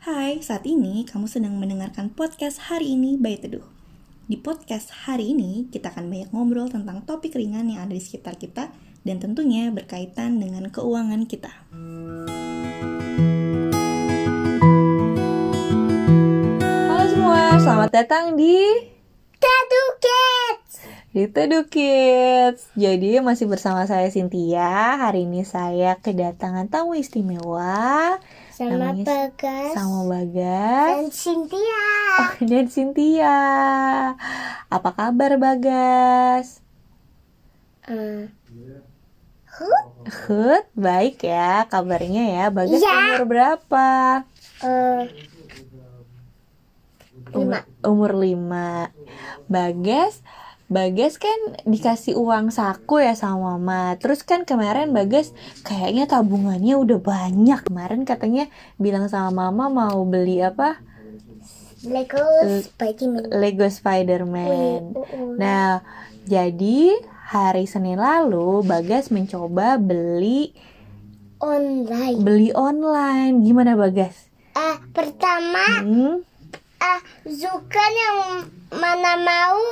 Hai, saat ini kamu sedang mendengarkan podcast hari ini by Teduh. Di podcast hari ini, kita akan banyak ngobrol tentang topik ringan yang ada di sekitar kita dan tentunya berkaitan dengan keuangan kita. Halo semua, selamat datang di Tattoo Kids. di Teduh Kids. Jadi masih bersama saya Cynthia. Hari ini saya kedatangan tamu istimewa Sama Namanya Bagas sama Bagas dan Cynthia. oh, dan Cynthia. Apa kabar Bagas? Eh, Hut? Hut, baik ya kabarnya ya. Bagas Iya. umur berapa? Eh, Umur, umur lima. Bagas, Bagas kan dikasih uang saku ya sama mama. Terus kan kemarin Bagas kayaknya tabungannya udah banyak. Kemarin katanya bilang sama mama mau beli apa? Lego Spiderman. Lego Spider-Man. Uh, uh. Nah, jadi hari Senin lalu Bagas mencoba beli Online. beli online. Gimana Bagas? Eh, pertama, Hmm? eh, Zukan yang mana mau,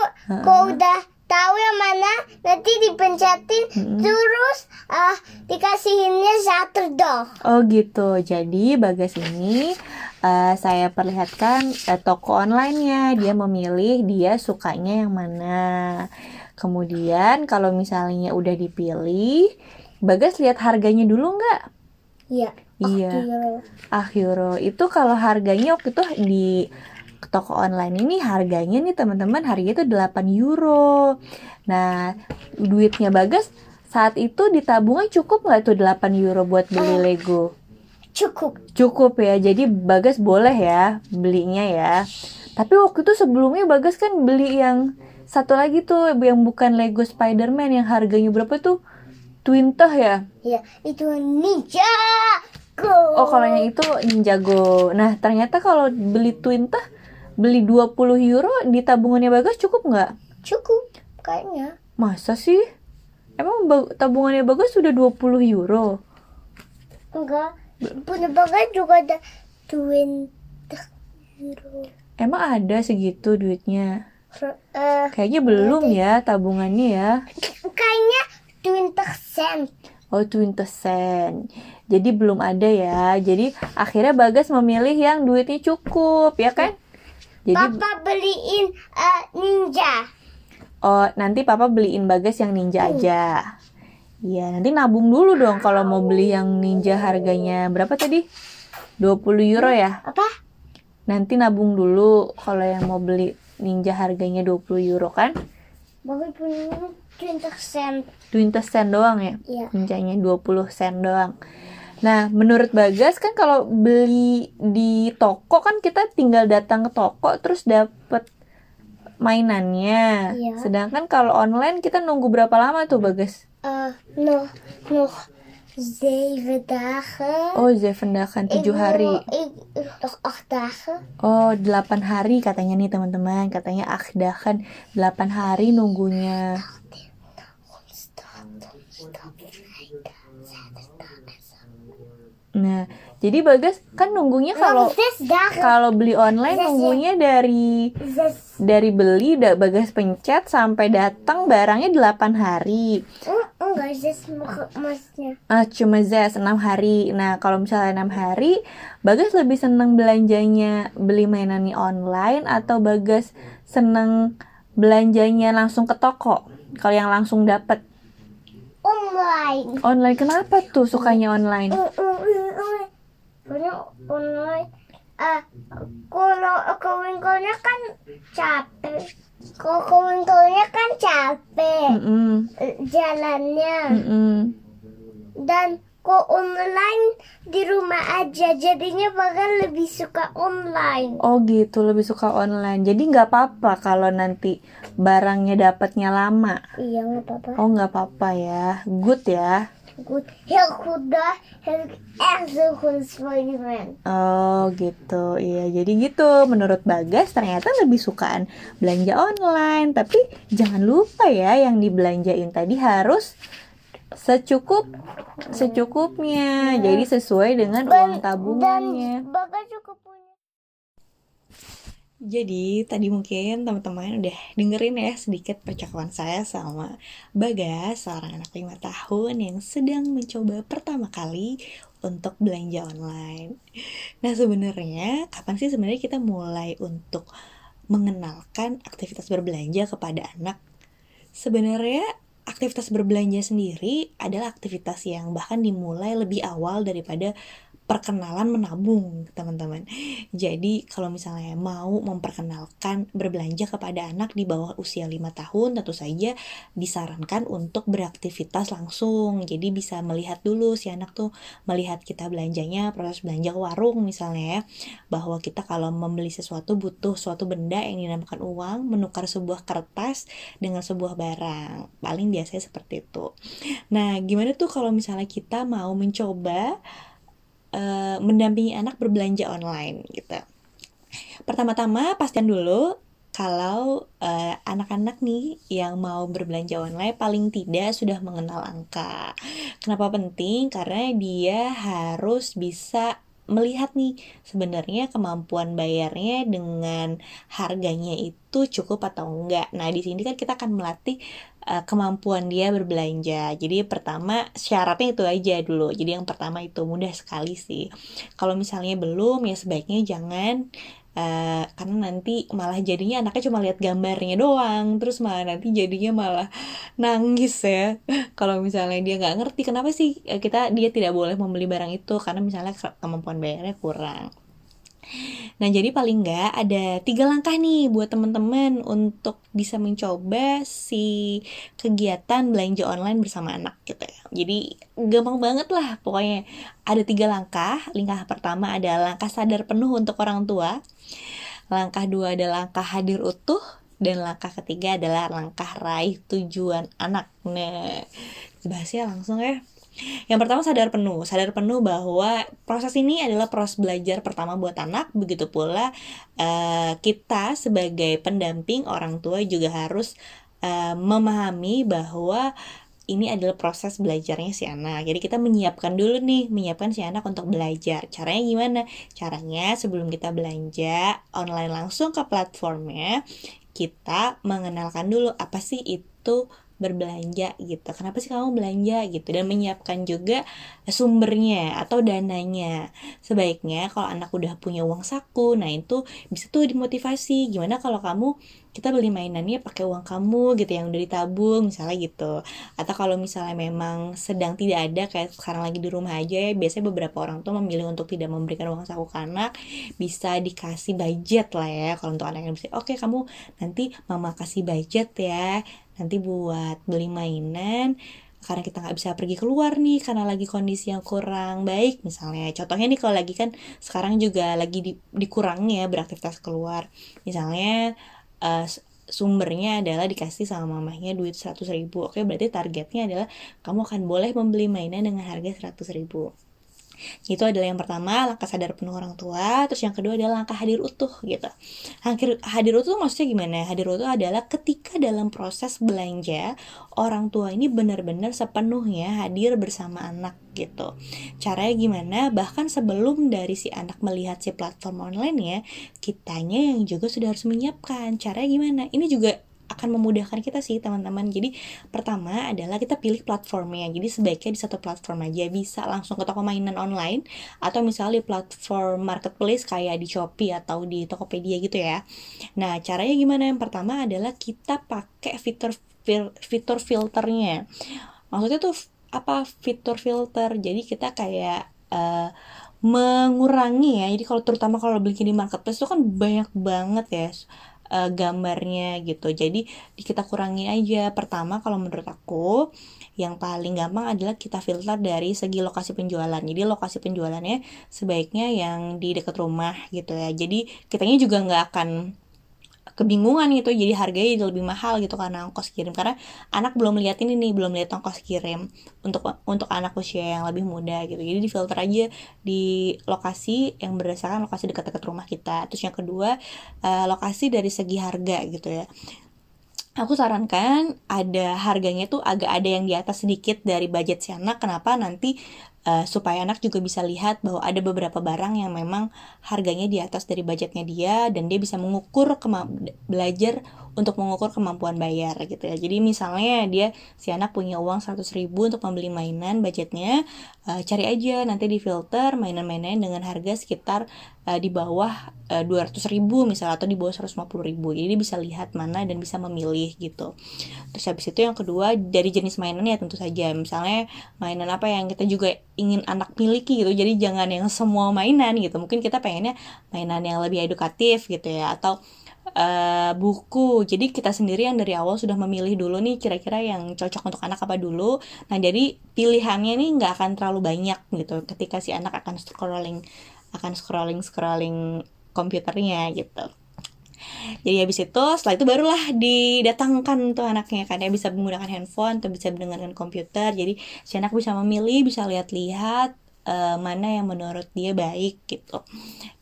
kau udah tahu yang mana, nanti dipencetin, terus eh dikasihinnya satu dong. Oh gitu. Jadi Bagas ini eh, saya perlihatkan eh, toko online-nya. Dia memilih dia sukanya yang mana. Kemudian kalau misalnya udah dipilih, Bagas lihat harganya dulu nggak? Iya. Iya. Euro itu kalau harganya waktu itu di toko online ini harganya nih teman-teman harganya itu 8 euro. Nah, duitnya Bagas saat itu di tabungan cukup nggak tuh 8 euro buat beli Lego? Cukup. Cukup ya, jadi Bagas boleh ya belinya ya. Tapi waktu itu sebelumnya Bagas kan beli yang satu lagi tuh yang bukan Lego Spider-Man yang harganya berapa tuh? Twintah ya? Ya, itu ninja. Go. Oh, kalau yang itu Ninjago. Nah, ternyata kalau beli Twintah beli 20 euro di tabungannya Bagas cukup nggak? Cukup kayaknya. Masa sih? Emang tabungannya Bagas sudah 20 euro? Enggak. Punya bagai juga ada 20 euro. Emang ada segitu duitnya? Eh, Kayaknya belum ya tabungannya ya. kayaknya 20 cent. Oh, 20 sen. Jadi belum ada ya. Jadi akhirnya Bagas memilih yang duitnya cukup, ya kan? Jadi Papa beliin eh, ninja. oh nanti Papa beliin Bagas yang Ninja aja. Iya, nanti nabung dulu dong kalau mau beli yang Ninja harganya berapa tadi? 20 euro ya? Apa? Nanti nabung dulu kalau yang mau beli Ninja harganya 20 euro kan? Bagai punya 20 cent. 20 sen doang ya? Iya. Ninjanya 20 sen doang. Nah, menurut Bagas kan kalau beli di toko kan kita tinggal datang ke toko terus dapet mainannya. Iya. Sedangkan kalau online kita nunggu berapa lama tuh Bagas? Eh, nog, nog 7 dagen. Oh, zeven dagen 7 Ik hari. wil- Ik, nog 8 dagen. Oh, 8 hari katanya nih teman-teman. Katanya ah dagen 8 hari nunggunya. Nah, jadi Bagas kan nunggunya kalau 6 dagen. kalau beli online ya. nunggunya dari 6 dari beli da- bagas pencet sampai datang barangnya 8 hari Enggak, 6 maksudnya. ah cuma zes 6 hari nah kalau misalnya 6 hari bagas lebih seneng belanjanya beli mainannya online atau bagas seneng belanjanya langsung ke toko kalau yang langsung dapet Online. online kenapa tuh sukanya online Soalnya online. Ah, kalau ke winkelnya kan capek. Kalau ke winkelnya kan capek Mm-mm, eh, jalannya. mm-mm. Dan kok online di rumah aja. Jadinya bakal lebih suka online. oh gitu lebih suka online. Jadi nggak apa-apa kalau nanti barangnya dapatnya lama. Iya nggak apa-apa. oh nggak apa-apa ya. Good ya. Goed, heel zo goed Spider-Man. Oh gitu, iya jadi gitu. Menurut Bagas ternyata lebih sukaan belanja online, tapi jangan lupa ya yang dibelanjain tadi harus secukup secukupnya jadi sesuai dengan uang dan tabungannya punya. Jadi tadi mungkin teman-teman udah dengerin ya sedikit percakapan saya sama Bagas, seorang anak 5 tahun yang sedang mencoba pertama kali untuk belanja online. Nah sebenarnya kapan sih sebenarnya kita mulai untuk mengenalkan aktivitas berbelanja kepada anak? Sebenarnya aktivitas berbelanja sendiri adalah aktivitas yang bahkan dimulai lebih awal daripada perkenalan menabung, teman-teman. Jadi, kalau misalnya mau memperkenalkan berbelanja kepada anak di bawah usia 5 tahun, tentu saja disarankan untuk beraktivitas langsung. Jadi, bisa melihat dulu si anak tuh melihat kita belanjanya, proses belanja ke warung misalnya ya, bahwa kita kalau membeli sesuatu butuh suatu benda yang dinamakan uang, menukar sebuah kertas dengan sebuah barang. Paling biasanya seperti itu. Nah, gimana tuh kalau misalnya kita mau mencoba uh, mendampingi anak berbelanja online gitu. Pertama-tama pastikan dulu kalau uh, anak-anak nih yang mau berbelanja online paling tidak sudah mengenal angka. Kenapa penting? Karena dia harus bisa melihat nih sebenarnya kemampuan bayarnya dengan harganya itu cukup atau enggak. Nah, di sini kan kita akan melatih uh, kemampuan dia berbelanja. Jadi pertama syaratnya itu aja dulu. Jadi yang pertama itu mudah sekali sih. Kalau misalnya belum ya sebaiknya jangan Uh, karena nanti malah jadinya anaknya cuma lihat gambarnya doang. Terus malah nanti jadinya malah nangis ya. Kalau misalnya dia nggak ngerti kenapa sih eh, kita dia tidak boleh membeli barang itu? Karena misalnya kemampuan bayarnya kurang Nah, jadi paling nggak ada tiga langkah nih buat teman-teman untuk bisa mencoba si kegiatan belanja online bersama anak gitu ya. Jadi gampang banget lah pokoknya ada tiga langkah. Langkah pertama adalah langkah sadar penuh untuk orang tua. Langkah dua adalah langkah hadir utuh dan langkah ketiga adalah langkah raih tujuan anak. Nah, bahasnya langsung ya. Yang pertama sadar penuh, sadar penuh bahwa proses ini adalah proses belajar pertama buat anak, begitu pula uh, kita sebagai pendamping orang tua juga harus uh, memahami bahwa ini adalah proses belajarnya si anak. Jadi kita menyiapkan dulu nih, menyiapkan si anak untuk belajar. Caranya gimana? Caranya sebelum kita belanja online langsung ke platformnya, kita mengenalkan dulu apa sih itu berbelanja gitu. Kenapa sih kamu belanja gitu? Dan menyiapkan juga sumbernya atau dananya. Sebaiknya kalau anak udah punya uang saku nah itu bisa tuh dimotivasi. Gimana kalau kamu kita beli mainannya pakai uang kamu gitu yang udah ditabung misalnya gitu. Atau kalau misalnya memang sedang tidak ada kayak sekarang lagi di rumah aja ya biasanya beberapa orang tuh memilih untuk tidak memberikan uang saku ke anak. Bisa dikasih budget lah ya kalau untuk anak yang bisa. Oke okay, kamu nanti mama kasih budget ya. Nanti buat beli mainan karena kita nggak bisa pergi keluar nih karena lagi kondisi yang kurang baik misalnya. Contohnya nih kalau lagi kan sekarang juga lagi di, dikurangi ya beraktivitas keluar. Misalnya uh, sumbernya adalah dikasih sama mamahnya duit 100 ribu. Oke berarti targetnya adalah kamu akan boleh membeli mainan dengan harga 100 ribu itu adalah yang pertama langkah sadar penuh orang tua. Terus yang kedua adalah langkah hadir utuh gitu. Hadir, hadir utuh maksudnya gimana? Hadir utuh adalah ketika dalam proses belanja orang tua ini benar-benar sepenuhnya hadir bersama anak gitu. Caranya gimana? Bahkan sebelum dari si anak melihat si platform online ya kitanya yang juga sudah harus menyiapkan. Caranya gimana? Ini juga akan memudahkan kita sih teman-teman. Jadi pertama adalah kita pilih platformnya. Jadi sebaiknya di satu platform aja. Bisa langsung ke toko mainan online atau misalnya di platform marketplace kayak di Shopee atau di Tokopedia gitu ya. Nah caranya gimana? Yang pertama adalah kita pakai fitur fitur filternya. Maksudnya tuh apa fitur filter? Jadi kita kayak uh, mengurangi ya. Jadi kalau terutama kalau beli di marketplace itu kan banyak banget ya uh, gambarnya gitu. Jadi kita kurangi aja. Pertama kalau menurut aku yang paling gampang adalah kita filter dari segi lokasi penjualan. Jadi lokasi penjualannya sebaiknya yang di dekat rumah gitu ya. Jadi kitanya juga nggak akan kebingungan gitu jadi harganya jadi lebih mahal gitu karena ongkos kirim. Karena anak belum lihat ini nih belum lihat ongkos kirim untuk untuk anak usia yang lebih muda gitu. Jadi di filter aja di lokasi yang berdasarkan lokasi dekat-dekat rumah kita. Terus yang kedua uh, lokasi dari segi harga gitu ya. Aku sarankan ada harganya tuh agak ada yang di atas sedikit dari budget si anak. Kenapa? Nanti uh, supaya anak juga bisa lihat bahwa ada beberapa barang yang memang harganya di atas dari budgetnya dia dan dia bisa mengukur belajar untuk mengukur kemampuan bayar gitu ya. Jadi misalnya dia si anak punya uang 100 ribu untuk membeli mainan budgetnya uh, cari aja nanti di filter mainan-mainan dengan harga sekitar uh, di bawah uh, 200 ribu misalnya atau di bawah 150 ribu. Jadi dia bisa lihat mana dan bisa memilih gitu. Terus habis itu yang kedua dari jenis mainannya tentu saja. Misalnya mainan apa yang kita juga ingin anak miliki gitu. Jadi jangan yang semua mainan gitu. Mungkin kita pengennya mainan yang lebih edukatif gitu ya. Atau uh, buku. Jadi kita sendiri yang dari awal sudah memilih dulu nih kira-kira yang cocok untuk anak apa dulu. Nah jadi pilihannya nih nggak akan terlalu banyak gitu ketika si anak akan scrolling akan scrolling scrolling komputernya gitu. Jadi habis itu setelah itu barulah didatangkan tuh anaknya kan ya bisa menggunakan handphone atau bisa mendengarkan komputer. Jadi si anak bisa memilih, bisa lihat-lihat uh, mana yang menurut dia baik gitu.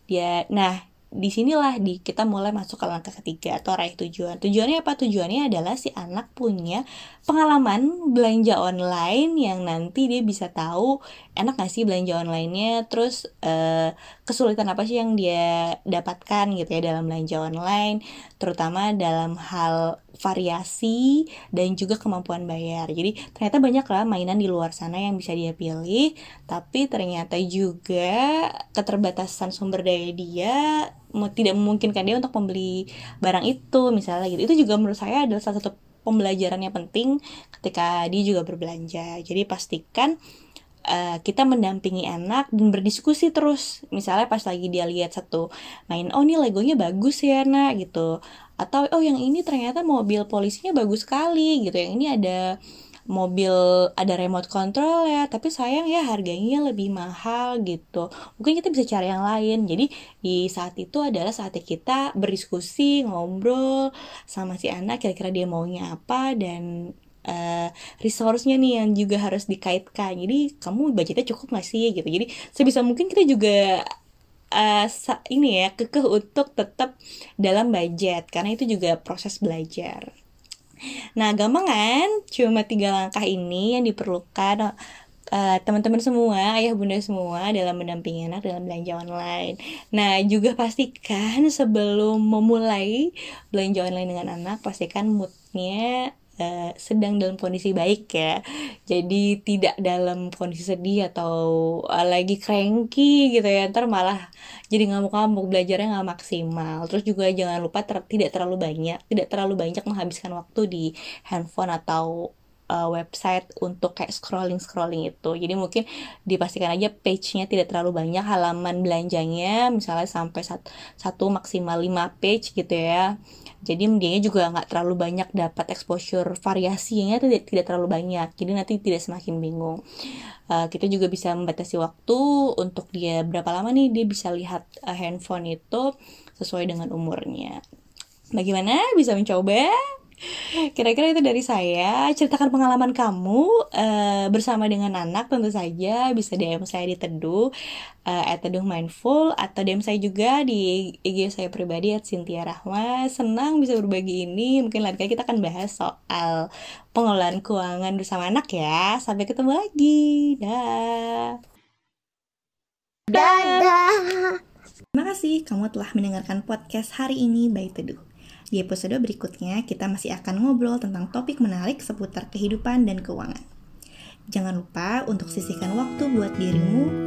Dia nah di sinilah di kita mulai masuk ke langkah ketiga atau raih tujuan. Tujuannya apa? Tujuannya adalah si anak punya pengalaman belanja online yang nanti dia bisa tahu enak gak sih belanja onlinenya, terus uh, kesulitan apa sih yang dia dapatkan gitu ya dalam belanja online, terutama dalam hal variasi dan juga kemampuan bayar. Jadi ternyata banyak lah mainan di luar sana yang bisa dia pilih, tapi ternyata juga keterbatasan sumber daya dia tidak memungkinkan dia untuk membeli barang itu misalnya gitu. Itu juga menurut saya adalah salah satu pembelajaran yang penting ketika dia juga berbelanja. Jadi pastikan Uh, kita mendampingi anak dan berdiskusi terus. Misalnya pas lagi dia lihat satu main oh ini legonya bagus ya nak gitu. Atau oh yang ini ternyata mobil polisinya bagus sekali gitu. Yang ini ada mobil ada remote control ya tapi sayang ya harganya lebih mahal gitu. Mungkin kita bisa cari yang lain. Jadi di saat itu adalah saatnya kita berdiskusi ngobrol sama si anak kira-kira dia maunya apa dan uh, resource-nya nih yang juga harus dikaitkan jadi kamu budgetnya cukup gak sih gitu jadi sebisa mungkin kita juga uh, ini ya kekeh untuk tetap dalam budget karena itu juga proses belajar. Nah, gampang kan? Cuma tiga langkah ini yang diperlukan uh, teman-teman semua, ayah bunda semua dalam mendampingi anak dalam belanja online. Nah, juga pastikan sebelum memulai belanja online dengan anak, pastikan moodnya uh, sedang dalam kondisi baik ya. Jadi tidak dalam kondisi sedih atau uh, lagi cranky gitu ya. Ntar malah jadi ngamuk-ngamuk belajarnya nggak maksimal. Terus juga jangan lupa ter tidak terlalu banyak tidak terlalu banyak menghabiskan waktu di handphone atau uh, website untuk kayak scrolling scrolling itu. Jadi mungkin dipastikan aja page-nya tidak terlalu banyak halaman belanjanya misalnya sampai satu, satu maksimal 5 page gitu ya. Jadi dia juga nggak terlalu banyak dapat exposure variasinya tidak tidak terlalu banyak. Jadi nanti tidak semakin bingung. Uh, kita juga bisa membatasi waktu untuk dia berapa lama nih dia bisa lihat uh, handphone itu sesuai dengan umurnya. Bagaimana? Bisa mencoba Kira-kira itu dari saya. Ceritakan pengalaman kamu uh, bersama dengan anak tentu saja bisa DM saya di Teduh uh, at Teduh Mindful atau DM saya juga di IG saya pribadi at Cynthia Rahma. Senang bisa berbagi ini. Mungkin lain kali kita akan bahas soal pengelolaan keuangan bersama anak ya. Sampai ketemu lagi. Dah. Dadah. Terima kasih kamu telah mendengarkan podcast hari ini by Teduh. Di episode berikutnya, kita masih akan ngobrol tentang topik menarik seputar kehidupan dan keuangan. Jangan lupa untuk sisihkan waktu buat dirimu